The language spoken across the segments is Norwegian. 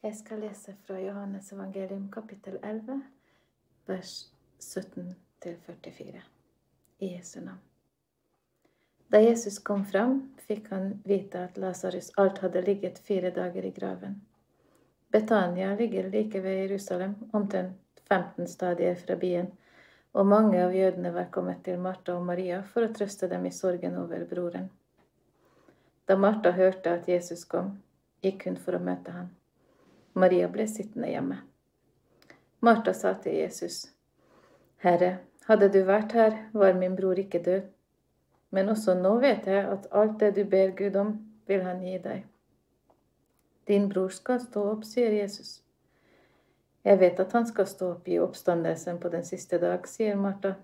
Jeg skal lese fra Johannes evangelium kapittel 11, vers 17-44. I Jesu navn. Da Jesus kom fram, fikk han vite at Lasarus alt hadde ligget fire dager i graven. Betania ligger like ved Jerusalem, omtrent 15 stadier fra byen, og mange av jødene var kommet til Martha og Maria for å trøste dem i sorgen over broren. Da Martha hørte at Jesus kom, gikk hun for å møte ham. Maria ble sittende hjemme. Martha sa til Jesus, Herre, hadde du vært her, var min bror ikke død. Men også nå vet jeg at alt det du ber Gud om, vil han gi deg. Din bror skal stå opp, sier Jesus. Jeg vet at han skal stå opp i oppstandelsen på den siste dag, sier Martha.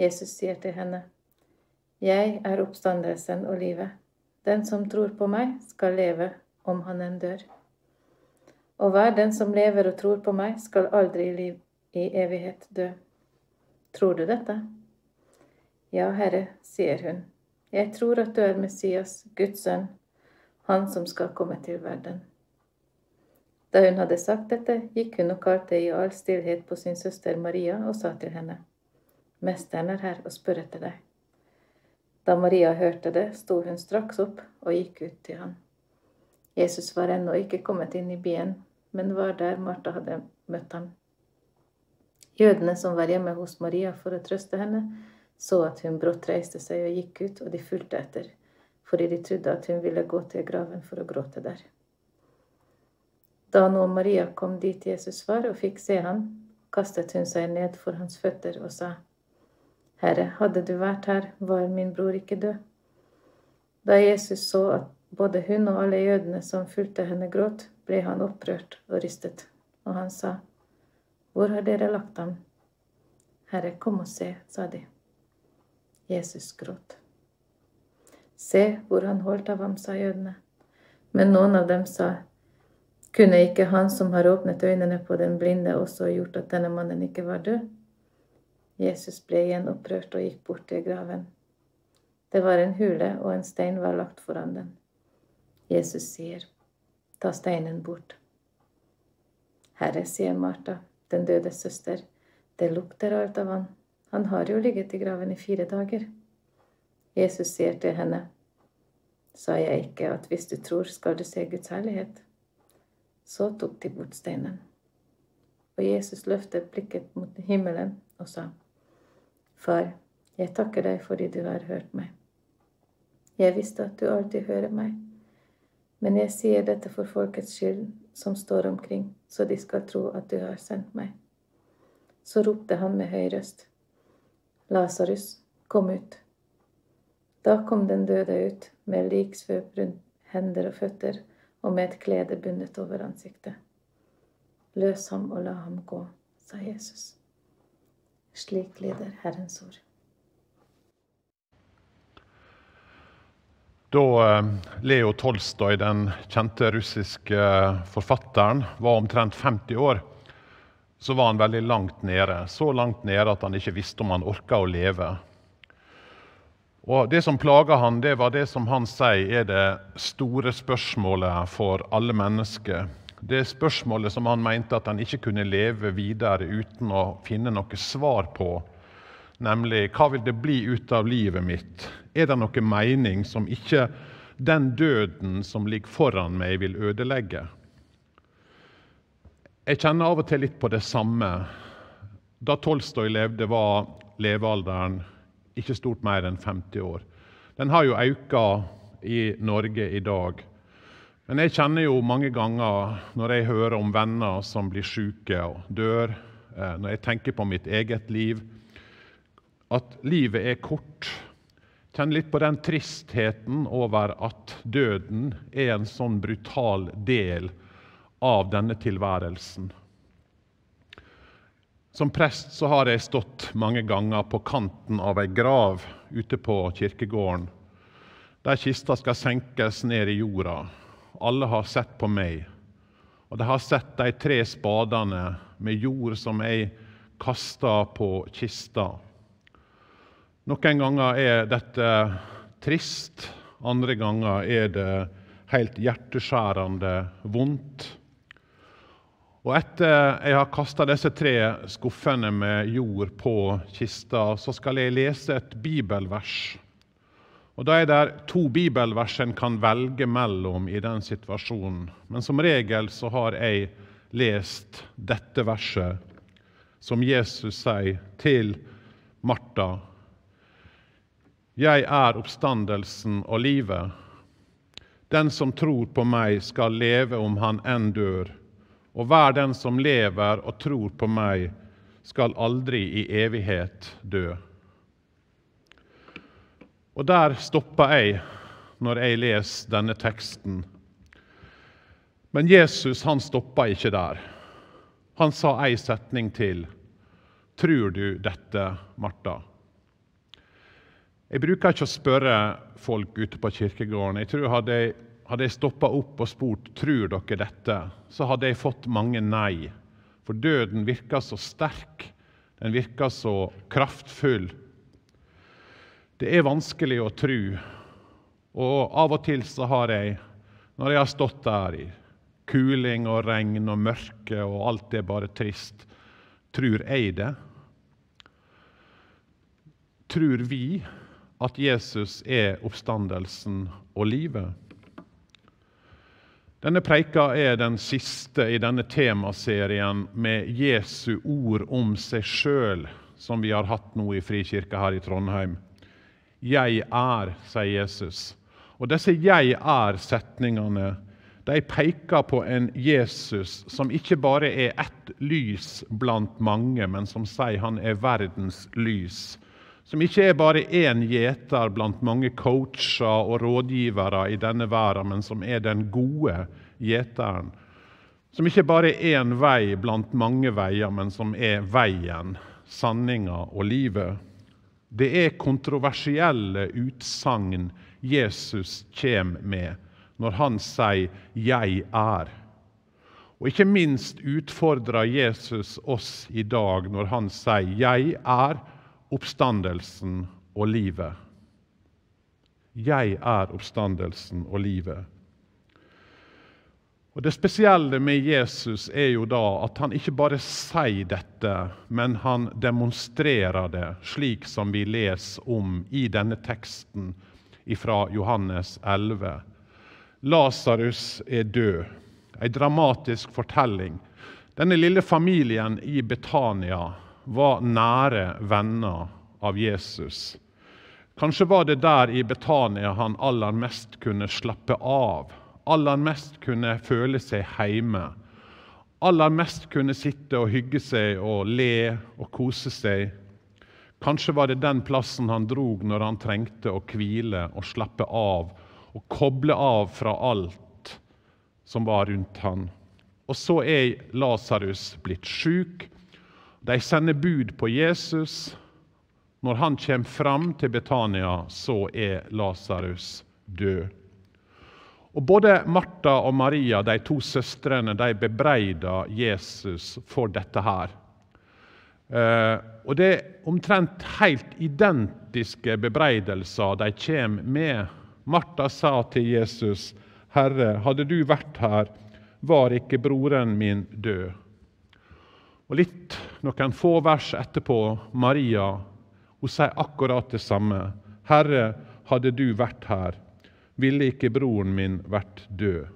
Jesus sier til henne, Jeg er oppstandelsen og livet. Den som tror på meg, skal leve om han enn dør. Og hver den som lever og tror på meg, skal aldri i liv i evighet dø. Tror du dette? Ja, Herre, sier hun. Jeg tror at du er Messias, Guds sønn, han som skal komme til verden. Da hun hadde sagt dette, gikk hun og kalte i all stillhet på sin søster Maria og sa til henne, Mesteren er her og spør etter deg. Da Maria hørte det, sto hun straks opp og gikk ut til ham. Jesus var ennå ikke kommet inn i byen, men var der Martha hadde møtt ham. Jødene som var hjemme hos Maria for å trøste henne, så at hun brått reiste seg og gikk ut, og de fulgte etter, fordi de trodde at hun ville gå til graven for å gråte der. Da nå Maria kom dit Jesus var og fikk se ham, kastet hun seg ned for hans føtter og sa, Herre, hadde du vært her, var min bror ikke død. Da Jesus så at både hun og alle jødene som fulgte henne, gråt, ble han opprørt og rystet, og han sa, Hvor har dere lagt ham? Herre, kom og se, sa de. Jesus gråt. Se hvor han holdt av ham, sa jødene. Men noen av dem sa, kunne ikke han som har åpnet øynene på den blinde, også gjort at denne mannen ikke var død? Jesus ble igjen opprørt og gikk bort til graven. Det var en hule, og en stein var lagt foran den. Jesus sier, ta steinen bort. Herre, sier Martha, den dødes søster, det lukter alt av han. Han har jo ligget i graven i fire dager. Jesus sier til henne, sa jeg ikke at hvis du tror, skal du se Guds herlighet? Så tok de bort steinen. Og Jesus løftet blikket mot himmelen og sa, Far, jeg takker deg fordi du har hørt meg. Jeg visste at du alltid hører meg, men jeg sier dette for folkets skyld som står omkring, så de skal tro at du har sendt meg. Så ropte han med høy røst, Lasarus, kom ut. Da kom den døde ut, med liksvøp rundt hender og føtter og med et klede bundet over ansiktet. Løs ham og la ham gå, sa Jesus. Slik lyder Herrens ord. Da eh, Leo Tolstoy, den kjente russiske eh, forfatteren, var omtrent 50 år, så var han veldig langt nede. Så langt nede at han ikke visste om han orka å leve. Og Det som plaga han, det var det som han sier er det store spørsmålet for alle mennesker. Det spørsmålet som han mente at han ikke kunne leve videre uten å finne noe svar på. Nemlig hva vil det bli ut av livet mitt? Er det noe mening som ikke den døden som ligger foran meg, vil ødelegge? Jeg kjenner av og til litt på det samme. Da Tolstoy levde, var levealderen ikke stort mer enn 50 år. Den har jo økt i Norge i dag. Men jeg kjenner jo mange ganger når jeg hører om venner som blir syke og dør, eh, når jeg tenker på mitt eget liv, at livet er kort. Kjenn litt på den tristheten over at døden er en sånn brutal del av denne tilværelsen. Som prest så har jeg stått mange ganger på kanten av ei grav ute på kirkegården, der kista skal senkes ned i jorda. Alle har sett på meg, og de har sett de tre spadene med jord som jeg kasta på kista. Noen ganger er dette trist, andre ganger er det helt hjerteskjærende vondt Og etter jeg har kasta disse tre skuffene med jord på kista, så skal jeg lese et bibelvers. Og Da er det to bibelvers en kan velge mellom i den situasjonen. Men som regel så har jeg lest dette verset, som Jesus sier til Martha. Jeg er oppstandelsen og livet. Den som tror på meg, skal leve om han enn dør og hver den som lever og tror på meg, skal aldri i evighet dø. Og der stopper jeg når jeg leser denne teksten. Men Jesus han stoppa ikke der. Han sa ei setning til. Tror du dette, Martha? Jeg bruker ikke å spørre folk ute på kirkegården. Jeg tror Hadde jeg hadde jeg stoppa opp og spurt tror dere dette, så hadde jeg fått mange nei. For døden virker så sterk, den virker så kraftfull. Det er vanskelig å tro. Og av og til så har jeg, når jeg har stått der i kuling og regn og mørke og alt er bare trist, tror jeg det? Tror vi at Jesus er oppstandelsen og livet? Denne preika er den siste i denne temaserien med Jesu ord om seg sjøl, som vi har hatt nå i Frikirka her i Trondheim. Jeg er, sier Jesus. Og disse 'jeg er'-setningene de peker på en Jesus som ikke bare er ett lys blant mange, men som sier han er verdens lys. Som ikke er bare én gjeter blant mange coacher og rådgivere i denne verden, men som er den gode gjeteren. Som ikke bare er én vei blant mange veier, men som er veien, sanninga og livet. Det er kontroversielle utsagn Jesus kommer med når han sier 'Jeg er'. Og ikke minst utfordrer Jesus oss i dag når han sier 'Jeg er' oppstandelsen og livet. Jeg er oppstandelsen og livet. Og Det spesielle med Jesus er jo da at han ikke bare sier dette, men han demonstrerer det, slik som vi leser om i denne teksten fra Johannes 11. Lasarus er død. En dramatisk fortelling. Denne lille familien i Betania var nære venner av Jesus. Kanskje var det der i Betania han aller mest kunne slappe av, aller mest kunne føle seg hjemme. Aller mest kunne sitte og hygge seg og le og kose seg. Kanskje var det den plassen han drog når han trengte å hvile og slappe av og koble av fra alt som var rundt han. Og så er Lasarus blitt sjuk, de sender bud på Jesus. Når han kommer fram til Betania, så er Lasarus død. Og Både Martha og Maria, de to søstrene, de bebreider Jesus for dette her. Eh, og Det er omtrent helt identiske bebreidelser de kommer med. Martha sa til Jesus, 'Herre, hadde du vært her, var ikke broren min død.' Og litt, noen få vers etterpå, Maria, hun sier akkurat det samme. Herre, hadde du vært her, ville ikke broren min vært død.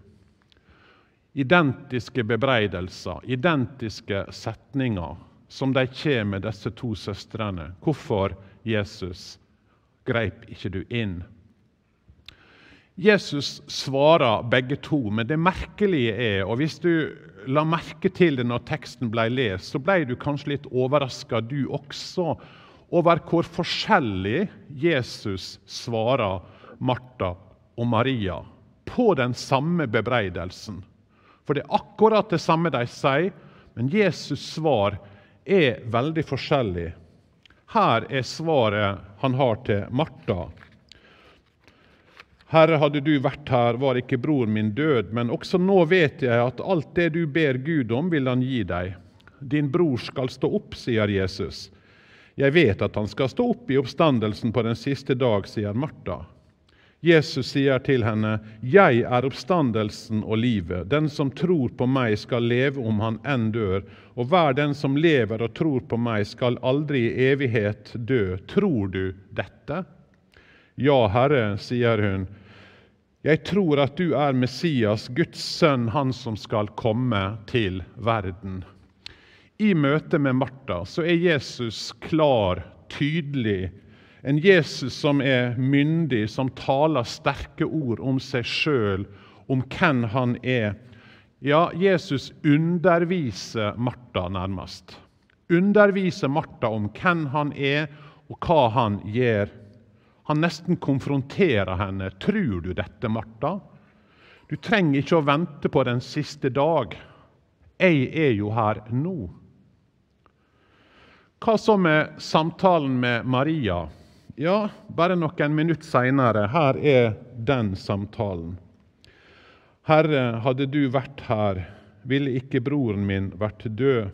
Identiske bebreidelser, identiske setninger som de kommer med disse to søstrene. Hvorfor, Jesus, greip ikke du inn? Jesus svarer begge to, men det merkelige er og Hvis du la merke til det når teksten ble lest, så ble du kanskje litt overraska, du også, over hvor forskjellig Jesus svarer Martha og Maria på den samme bebreidelsen. For det er akkurat det samme de sier, men Jesus' svar er veldig forskjellig. Her er svaret han har til Martha. Herre, hadde du vært her, var ikke broren min død, men også nå vet jeg at alt det du ber Gud om, vil han gi deg. Din bror skal stå opp, sier Jesus. Jeg vet at han skal stå opp i oppstandelsen på den siste dag, sier Martha. Jesus sier til henne, 'Jeg er oppstandelsen og livet. Den som tror på meg, skal leve om han enn dør.' 'Og hver den som lever og tror på meg, skal aldri i evighet dø.' Tror du dette? Ja, Herre, sier hun. Jeg tror at du er Messias, Guds sønn, han som skal komme til verden. I møte med Martha så er Jesus klar, tydelig, en Jesus som er myndig, som taler sterke ord om seg sjøl, om hvem han er. Ja, Jesus underviser Martha nærmest. Underviser Martha om hvem han er, og hva han gjør. Han nesten konfronterer henne. Tror du dette, Martha? Du trenger ikke å vente på den siste dag. Jeg er jo her nå. Hva så med samtalen med Maria? Ja, bare noen minutter seinere, her er den samtalen. Herre, hadde du vært her, ville ikke broren min vært død.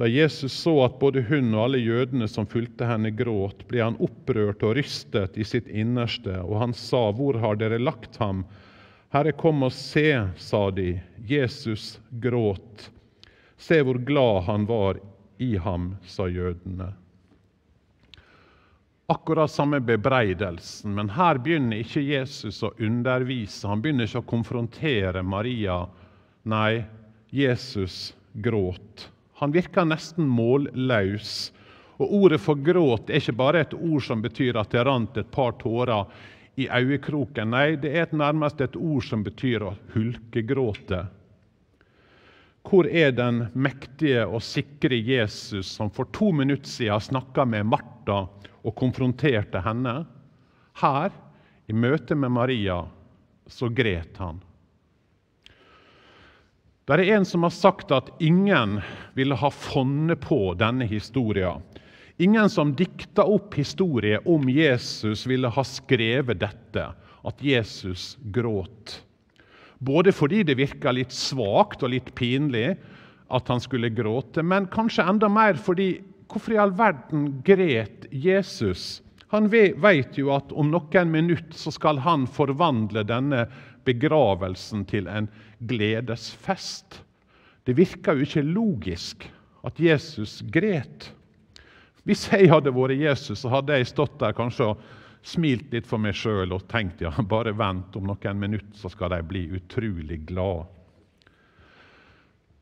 Da Jesus så at både hun og alle jødene som fulgte henne, gråt, ble han opprørt og rystet i sitt innerste, og han sa, Hvor har dere lagt ham? Herre, kom og se, sa de. Jesus gråt. Se hvor glad han var i ham, sa jødene akkurat samme bebreidelsen, men her begynner ikke Jesus å undervise. Han begynner ikke å konfrontere Maria. Nei, Jesus gråt. Han virker nesten målløs. Og Ordet for gråt er ikke bare et ord som betyr at det rant et par tårer i øyekroken. Nei, det er nærmest et ord som betyr å hulkegråte. Hvor er den mektige og sikre Jesus som for to minutter siden snakka med Martha og konfronterte henne. Her, i møte med Maria, så gret han. Det er en som har sagt at ingen ville ha funnet på denne historien. Ingen som dikta opp historie om Jesus, ville ha skrevet dette, at Jesus gråt. Både fordi det virka litt svakt og litt pinlig at han skulle gråte, men kanskje enda mer fordi Hvorfor i all verden gret Jesus? Han vet jo at om noen minutter så skal han forvandle denne begravelsen til en gledesfest. Det virker jo ikke logisk at Jesus gret. Hvis jeg hadde vært Jesus, så hadde jeg stått der kanskje og smilt litt for meg sjøl og tenkt ja, bare vent, om noen minutter så skal de bli utrolig glad.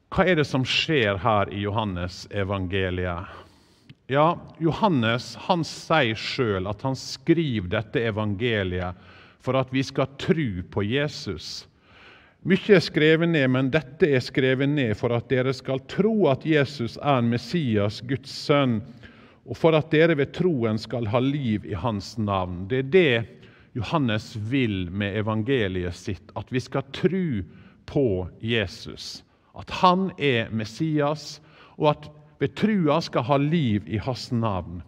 Hva er det som skjer her i Johannes evangeliet? Ja, Johannes han sier sjøl at han skriver dette evangeliet for at vi skal tro på Jesus. Mykje er skrevet ned, men dette er skrevet ned for at dere skal tro at Jesus er Messias, Guds sønn, og for at dere ved troen skal ha liv i hans navn. Det er det Johannes vil med evangeliet sitt, at vi skal tro på Jesus. At han er Messias, og at ved trua skal ha liv i hans navn.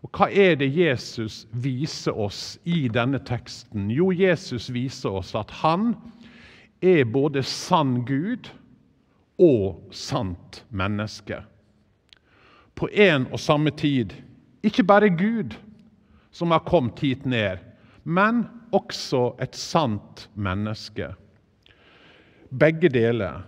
Og Hva er det Jesus viser oss i denne teksten? Jo, Jesus viser oss at han er både sann Gud og sant menneske. På en og samme tid. Ikke bare Gud, som har kommet hit ned, men også et sant menneske. Begge deler.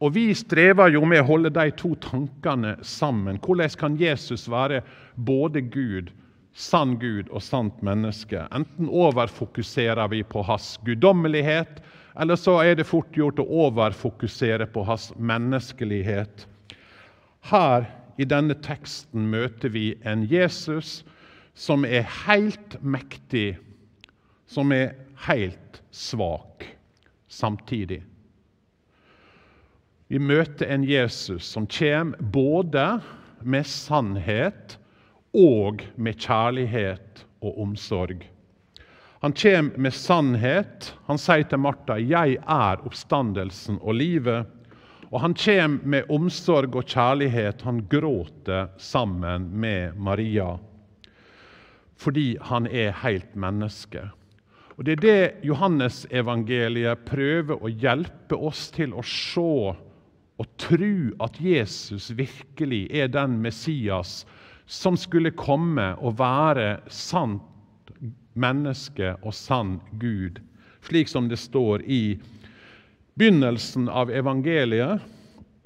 Og Vi strever jo med å holde de to tankene sammen. Hvordan kan Jesus være både Gud, sann Gud og sant menneske? Enten overfokuserer vi på hans guddommelighet, eller så er det fort gjort å overfokusere på hans menneskelighet. Her i denne teksten møter vi en Jesus som er helt mektig, som er helt svak samtidig. Vi møter en Jesus som kommer både med sannhet og med kjærlighet og omsorg. Han kommer med sannhet. Han sier til Martha, 'Jeg er oppstandelsen og livet'. Og han kommer med omsorg og kjærlighet. Han gråter sammen med Maria fordi han er helt menneske. Og Det er det Johannesevangeliet prøver å hjelpe oss til å se og tro at Jesus virkelig er den Messias som skulle komme og være sant menneske og sann Gud, slik som det står i begynnelsen av evangeliet.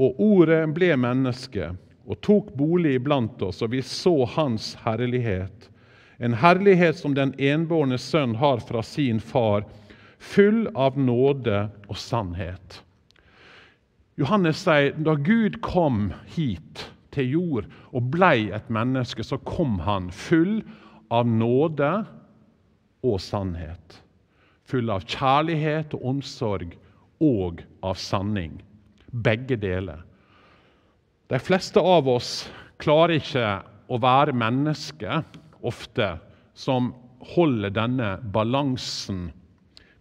Og ordet ble menneske og tok bolig iblant oss, og vi så Hans herlighet. En herlighet som den enbårne sønn har fra sin far, full av nåde og sannhet. Johannes sier da Gud kom hit til jord og blei et menneske, så kom han full av nåde og sannhet. Full av kjærlighet og omsorg og av sanning. Begge deler. De fleste av oss klarer ikke å være menneske ofte som holder denne balansen.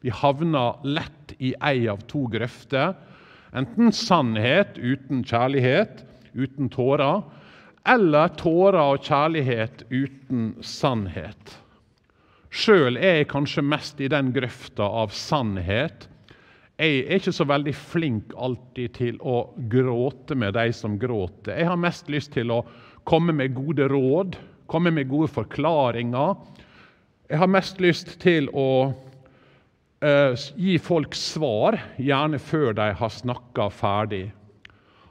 Vi havner lett i ei av to grøfter. Enten sannhet uten kjærlighet, uten tårer, eller tårer og kjærlighet uten sannhet. Sjøl er jeg kanskje mest i den grøfta av sannhet. Jeg er ikke så veldig flink alltid til å gråte med de som gråter. Jeg har mest lyst til å komme med gode råd, komme med gode forklaringer. Jeg har mest lyst til å gi folk svar, gjerne før de har snakka ferdig.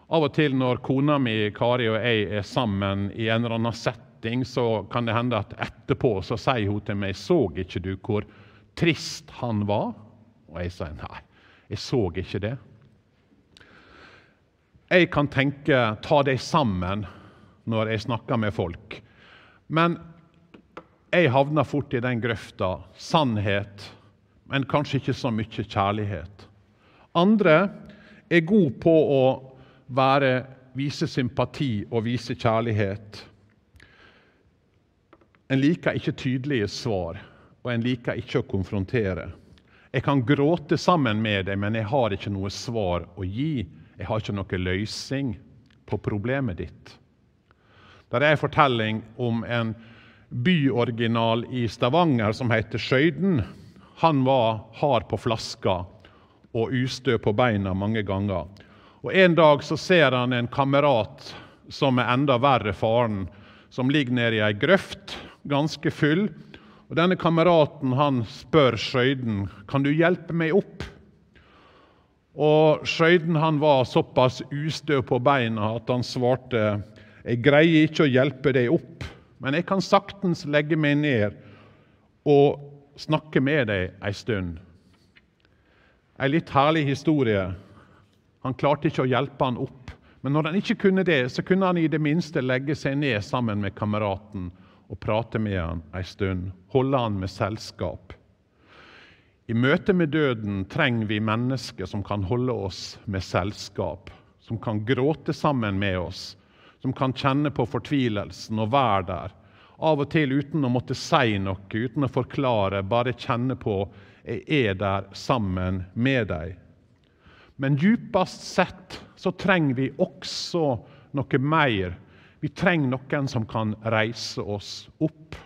Av og til når kona mi Kari og jeg er sammen i en eller annen setting, så kan det hende at etterpå så sier hun til meg 'Så ikke du hvor trist han var?' Og jeg sier nei, jeg så ikke det. Jeg kan tenke ta deg sammen når jeg snakker med folk. Men jeg havner fort i den grøfta. Sannhet, men kanskje ikke så mye kjærlighet. Andre er gode på å være, vise sympati og vise kjærlighet. En liker ikke tydelige svar, og en liker ikke å konfrontere. Jeg kan gråte sammen med deg, men jeg har ikke noe svar å gi. Jeg har ikke noe løsning på problemet ditt. Der er en fortelling om en byoriginal i Stavanger som heter Skøyden. Han var hard på flaska og ustø på beina mange ganger. Og En dag så ser han en kamerat som er enda verre faren, som ligger nede i ei grøft, ganske full. Og Denne kameraten han spør Skøyden kan du hjelpe meg opp. Og Skøyden han var såpass ustø på beina at han svarte jeg greier ikke å hjelpe deg opp, men jeg kan saktens legge meg ned og snakke med deg ei stund. Ei litt herlig historie han klarte ikke å hjelpe han opp. Men når han ikke kunne det, så kunne han i det minste legge seg ned sammen med kameraten og prate med han ei stund, holde han med selskap. I møte med døden trenger vi mennesker som kan holde oss med selskap, som kan gråte sammen med oss, som kan kjenne på fortvilelsen og være der. Av og til uten å måtte si noe, uten å forklare, bare kjenne på jeg er der sammen med deg. Men djupest sett så trenger vi også noe mer. Vi trenger noen som kan reise oss opp.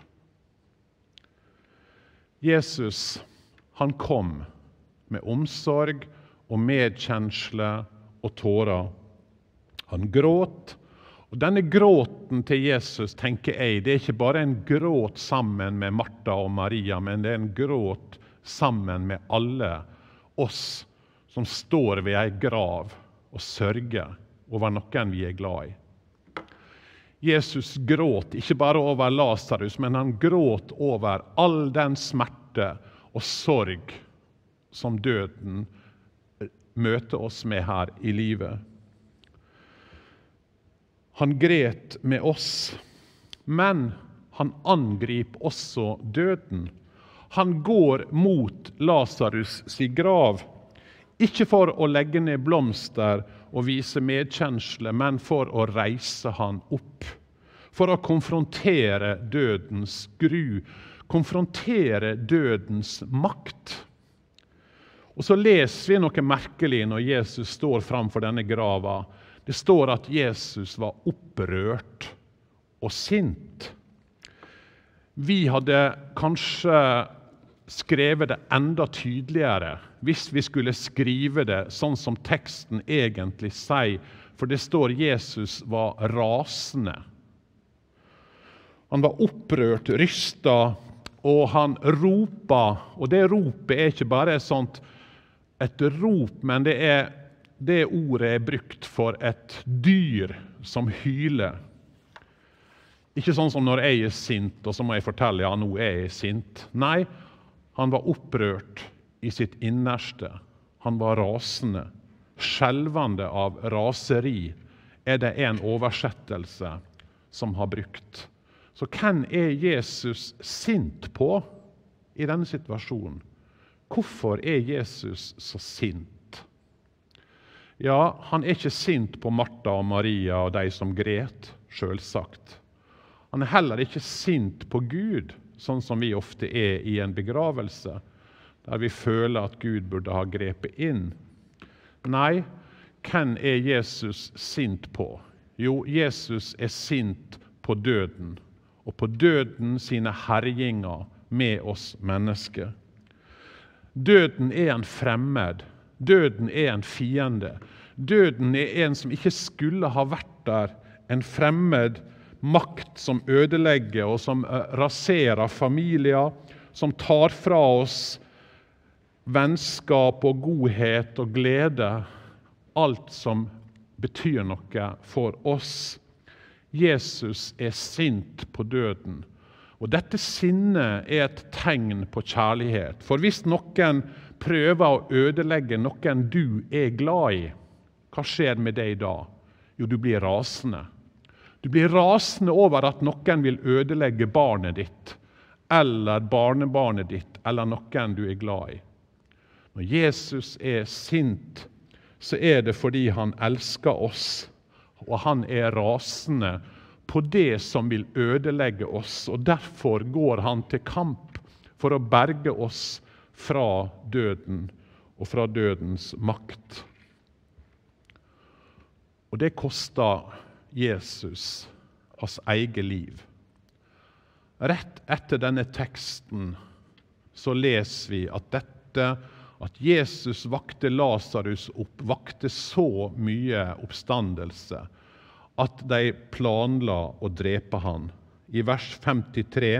Jesus han kom med omsorg og medkjensle og tårer. Han gråt. Og Denne gråten til Jesus tenker jeg, det er ikke bare en gråt sammen med Martha og Maria, men det er en gråt sammen med alle oss som står ved ei grav og sørger over noen vi er glad i. Jesus gråt ikke bare over Lasarus, men han gråt over all den smerte og sorg som døden møter oss med her i livet. Han gret med oss, men han angriper også døden. Han går mot Lasarus' si grav ikke for å legge ned blomster og vise medkjensle, men for å reise han opp. For å konfrontere dødens gru, konfrontere dødens makt. Og Så leser vi noe merkelig når Jesus står framfor denne grava. Det står at Jesus var opprørt og sint. Vi hadde kanskje skrevet det enda tydeligere hvis vi skulle skrive det sånn som teksten egentlig sier, for det står Jesus var rasende. Han var opprørt, rysta og han ropa. Og det ropet er ikke bare sånt et rop, men det, er, det ordet er brukt for et dyr som hyler. Ikke sånn som når jeg er sint, og så må jeg fortelle ja, nå er jeg sint. Nei, han var opprørt i sitt innerste. Han var rasende. Skjelvende av raseri er det en oversettelse som har brukt. Så hvem er Jesus sint på i denne situasjonen? Hvorfor er Jesus så sint? Ja, han er ikke sint på Martha og Maria og de som gret, selvsagt. Han er heller ikke sint på Gud, sånn som vi ofte er i en begravelse, der vi føler at Gud burde ha grepet inn. Nei, hvem er Jesus sint på? Jo, Jesus er sint på døden, og på døden sine herjinger med oss mennesker. Døden er en fremmed. Døden er en fiende. Døden er en som ikke skulle ha vært der. En fremmed makt som ødelegger og som eh, raserer familier, som tar fra oss vennskap og godhet og glede. Alt som betyr noe for oss. Jesus er sint på døden. Og Dette sinnet er et tegn på kjærlighet. For hvis noen prøver å ødelegge noen du er glad i, hva skjer med deg da? Jo, du blir rasende. Du blir rasende over at noen vil ødelegge barnet ditt eller barnebarnet ditt eller noen du er glad i. Når Jesus er sint, så er det fordi han elsker oss, og han er rasende på det som vil ødelegge oss. og Derfor går han til kamp for å berge oss fra døden og fra dødens makt. Og det kosta Jesus hans eget liv. Rett etter denne teksten så leser vi at dette at Jesus vakte Lasarus opp, vakte så mye oppstandelse at de planla å drepe han. I vers 53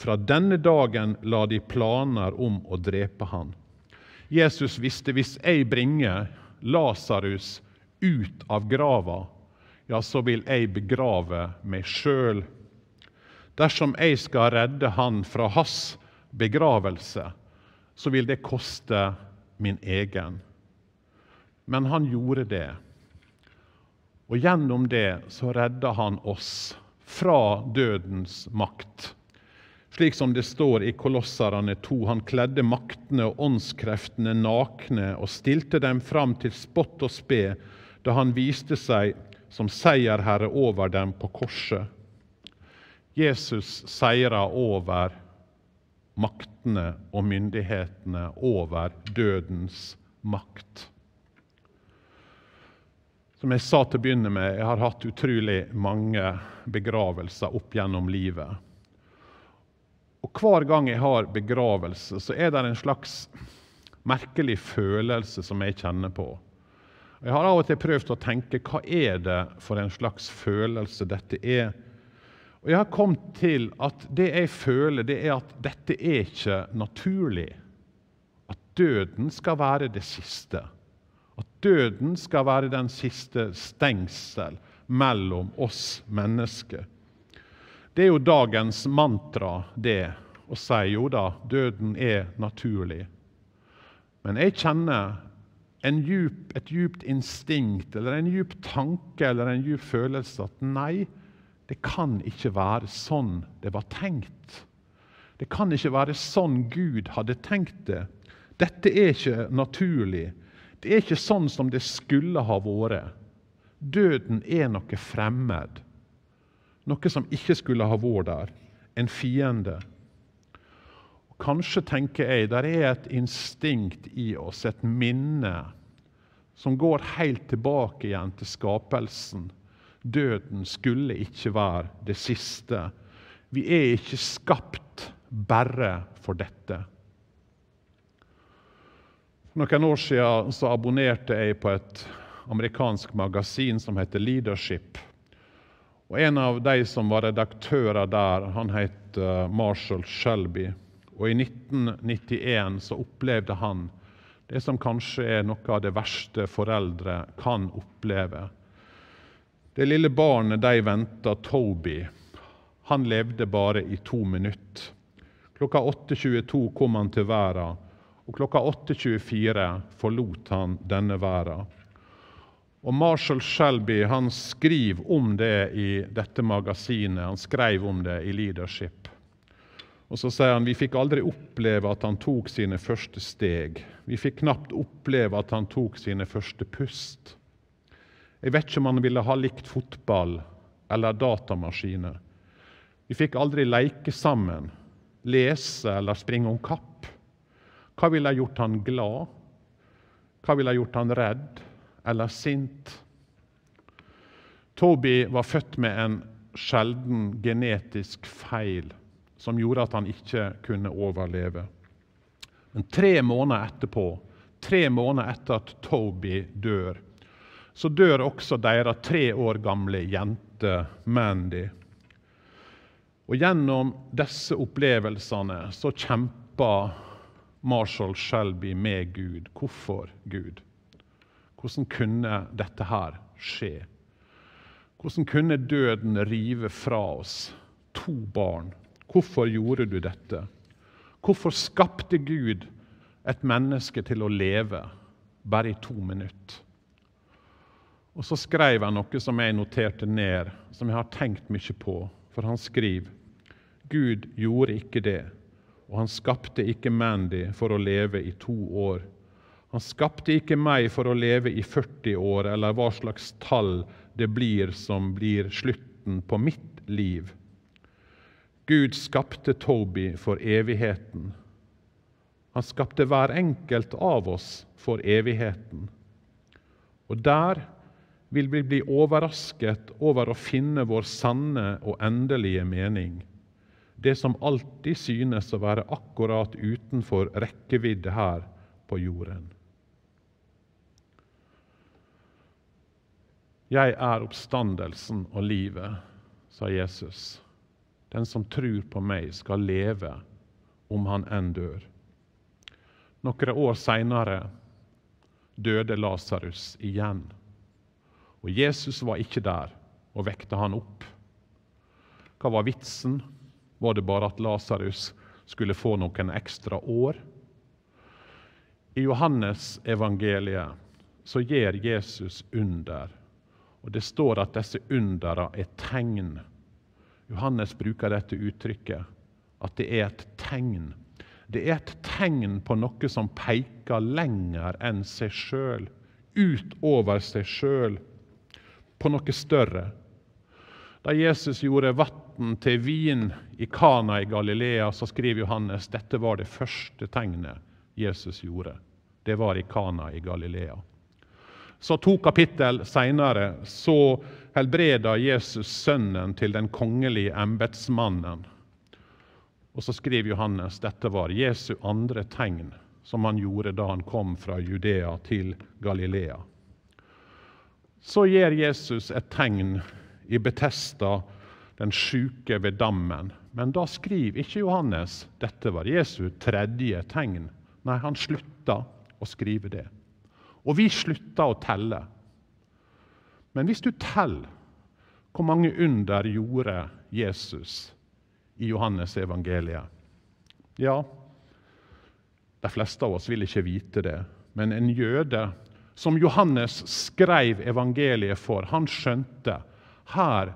fra denne dagen la de planer om å drepe han. Jesus visste hvis jeg bringer Lasarus ut av grava, ja, så vil jeg begrave meg sjøl. Dersom jeg skal redde han fra hans begravelse, så vil det koste min egen. Men han gjorde det. Og gjennom det så redda han oss fra dødens makt. Slik som det står i Kolosserne 2. Han kledde maktene og åndskreftene nakne og stilte dem fram til spott og spe da han viste seg som seierherre over dem på korset. Jesus seira over maktene og myndighetene over dødens makt. Som jeg sa til å begynne med, jeg har hatt utrolig mange begravelser opp gjennom livet. Og Hver gang jeg har begravelse, så er det en slags merkelig følelse som jeg kjenner på. Jeg har av og til prøvd å tenke hva er det for en slags følelse dette er. Og Jeg har kommet til at det jeg føler, det er at dette er ikke naturlig. At døden skal være det siste. At døden skal være den siste stengsel mellom oss mennesker. Det er jo dagens mantra, det å si jo da, døden er naturlig. Men jeg kjenner djup, et djupt instinkt eller en djup tanke eller en djup følelse at nei, det kan ikke være sånn det var tenkt. Det kan ikke være sånn Gud hadde tenkt det. Dette er ikke naturlig. Det er ikke sånn som det skulle ha vært. Døden er noe fremmed. Noe som ikke skulle ha vært der. En fiende. Kanskje tenker jeg der er et instinkt i oss, et minne, som går helt tilbake igjen til skapelsen. Døden skulle ikke være det siste. Vi er ikke skapt bare for dette. For noen år siden så abonnerte jeg på et amerikansk magasin som heter Leadership. Og En av de som var redaktører der, han het eh, Marshall Shelby. Og I 1991 så opplevde han det som kanskje er noe av det verste foreldre kan oppleve. Det lille barnet de venta, Toby, han levde bare i to minutter. Klokka 8.22 kom han til verden, og klokka 8.24 forlot han denne verden. Og Marshall Shelby han skriver om det i dette magasinet. Han skrev om det i Leadership. Og Så sier han vi fikk aldri oppleve at han tok sine første steg. Vi fikk knapt oppleve at han tok sine første pust. Jeg vet ikke om han ville ha likt fotball eller datamaskiner. Vi fikk aldri leke sammen, lese eller springe om kapp. Hva ville gjort han glad? Hva ville gjort han redd? eller sint. Toby var født med en sjelden genetisk feil som gjorde at han ikke kunne overleve. Men tre måneder etterpå, tre måneder etter at Toby dør, så dør også deres tre år gamle jente Mandy. Og Gjennom disse opplevelsene så kjemper Marshall Shelby med Gud. Hvorfor Gud? Hvordan kunne dette her skje? Hvordan kunne døden rive fra oss to barn? Hvorfor gjorde du dette? Hvorfor skapte Gud et menneske til å leve bare i to minutter? Og Så skrev han noe som jeg noterte ned, som jeg har tenkt mye på. For han skriver Gud gjorde ikke det, og han skapte ikke Mandy for å leve i to år. Han skapte ikke meg for å leve i 40 år, eller hva slags tall det blir som blir slutten på mitt liv. Gud skapte Toby for evigheten. Han skapte hver enkelt av oss for evigheten. Og der vil vi bli overrasket over å finne vår sanne og endelige mening. Det som alltid synes å være akkurat utenfor rekkevidde her på jorden. 'Jeg er oppstandelsen og livet', sa Jesus. 'Den som tror på meg, skal leve om han enn dør'. Noen år seinere døde Lasarus igjen. Og Jesus var ikke der og vekte han opp. Hva var vitsen? Var det bare at Lasarus skulle få noen ekstra år? I Johannes evangeliet så gjør Jesus under og Det står at disse undera er tegn. Johannes bruker dette uttrykket, at det er et tegn. Det er et tegn på noe som peker lenger enn seg sjøl, utover seg sjøl, på noe større. Da Jesus gjorde vann til vin i Kana i Galilea, så skriver Johannes dette var det første tegnet Jesus gjorde. Det var i Kana i Galilea. Så to kapittel seinere så helbreda Jesus sønnen til den kongelige embetsmannen. Og så skriver Johannes dette var Jesu andre tegn som han gjorde da han kom fra Judea til Galilea. Så gjør Jesus et tegn i Betesta, den sjuke ved dammen. Men da skriver ikke Johannes dette var Jesu tredje tegn. Nei, han slutta å skrive det. Og vi slutta å telle. Men hvis du teller hvor mange under gjorde Jesus i Johannes evangeliet Ja, de fleste av oss vil ikke vite det, men en jøde som Johannes skrev evangeliet for, han skjønte her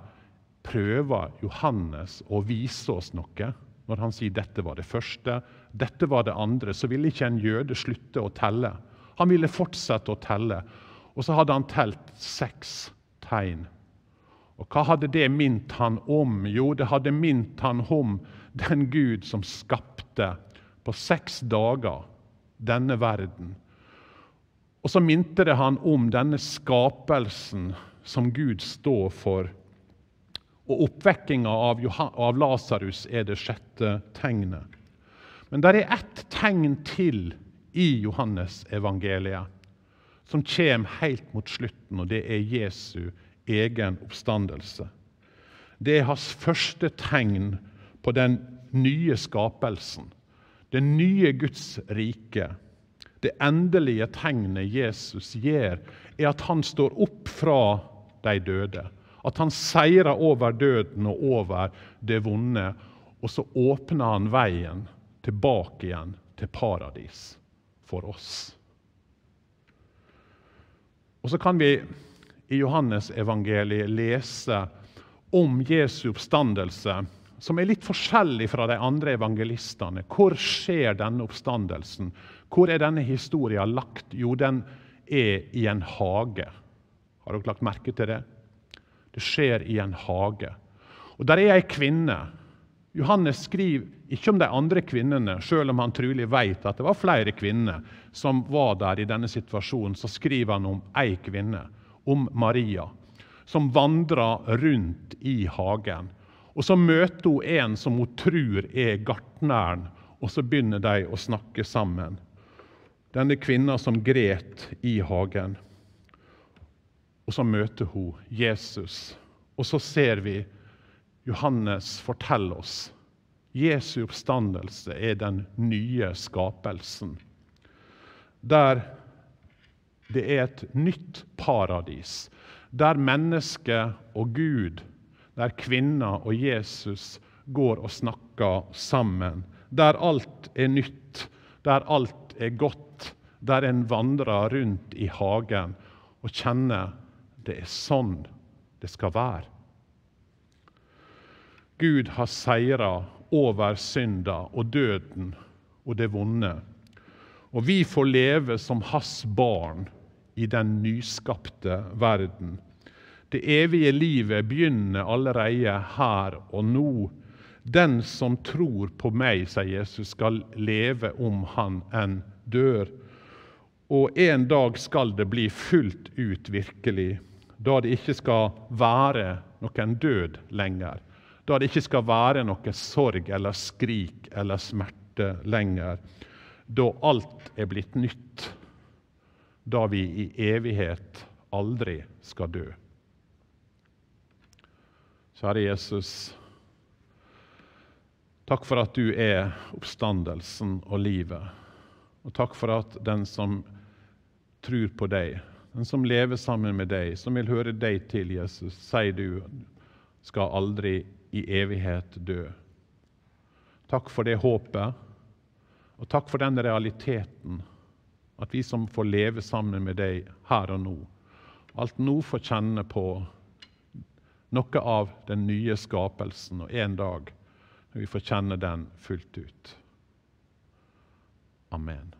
prøver Johannes å vise oss noe. Når han sier dette var det første, dette var det andre, så ville ikke en jøde slutte å telle. Han ville fortsette å telle. Og så hadde han telt seks tegn. Og hva hadde det minnet han om? Jo, det hadde minnet han om den Gud som skapte på seks dager denne verden. Og så minte det han om denne skapelsen som Gud står for. Og oppvekkinga av, av Lasarus er det sjette tegnet. Men det er ett tegn til i Johannes evangeliet, som kommer helt mot slutten, og det er Jesu egen oppstandelse. Det er hans første tegn på den nye skapelsen. Det nye Guds rike. Det endelige tegnet Jesus gir, er at han står opp fra de døde. At han seirer over døden og over det vonde. Og så åpner han veien tilbake igjen til paradis for oss. Og så kan vi i Johannesevangeliet lese om Jesu oppstandelse, som er litt forskjellig fra de andre evangelistene. Hvor skjer denne oppstandelsen? Hvor er denne historien lagt? Jo, den er i en hage. Har dere lagt merke til det? Det skjer i en hage. Og Der er ei kvinne. Johannes skriver ikke om de andre kvinnene, selv om han trolig vet at det var flere kvinner som var der i denne situasjonen. Så skriver han om ei kvinne, om Maria, som vandrer rundt i hagen. Og Så møter hun en som hun tror er gartneren, og så begynner de å snakke sammen. Denne kvinna som gret i hagen. Og så møter hun Jesus. Og så ser vi Johannes fortelle oss Jesu oppstandelse er den nye skapelsen. Der det er et nytt paradis. Der mennesket og Gud, der kvinna og Jesus går og snakker sammen. Der alt er nytt, der alt er godt. Der en vandrer rundt i hagen og kjenner det er sånn det skal være. Gud har seira over synda og døden og det vonde. Og vi får leve som hans barn i den nyskapte verden. Det evige livet begynner allerede her og nå. Den som tror på meg, sier Jesus, skal leve om han enn dør. Og en dag skal det bli fullt ut virkelig da det ikke skal være noen død lenger. Da det ikke skal være noe sorg eller skrik eller smerte lenger. Da alt er blitt nytt. Da vi i evighet aldri skal dø. Kjære Jesus. Takk for at du er oppstandelsen og livet. Og takk for at den som tror på deg, den som lever sammen med deg, som vil høre deg til, Jesus, sier du, skal aldri i evighet dø. Takk for det håpet, og takk for den realiteten at vi som får leve sammen med deg her og nå, alt nå får kjenne på noe av den nye skapelsen, og en dag når vi får kjenne den fullt ut. Amen.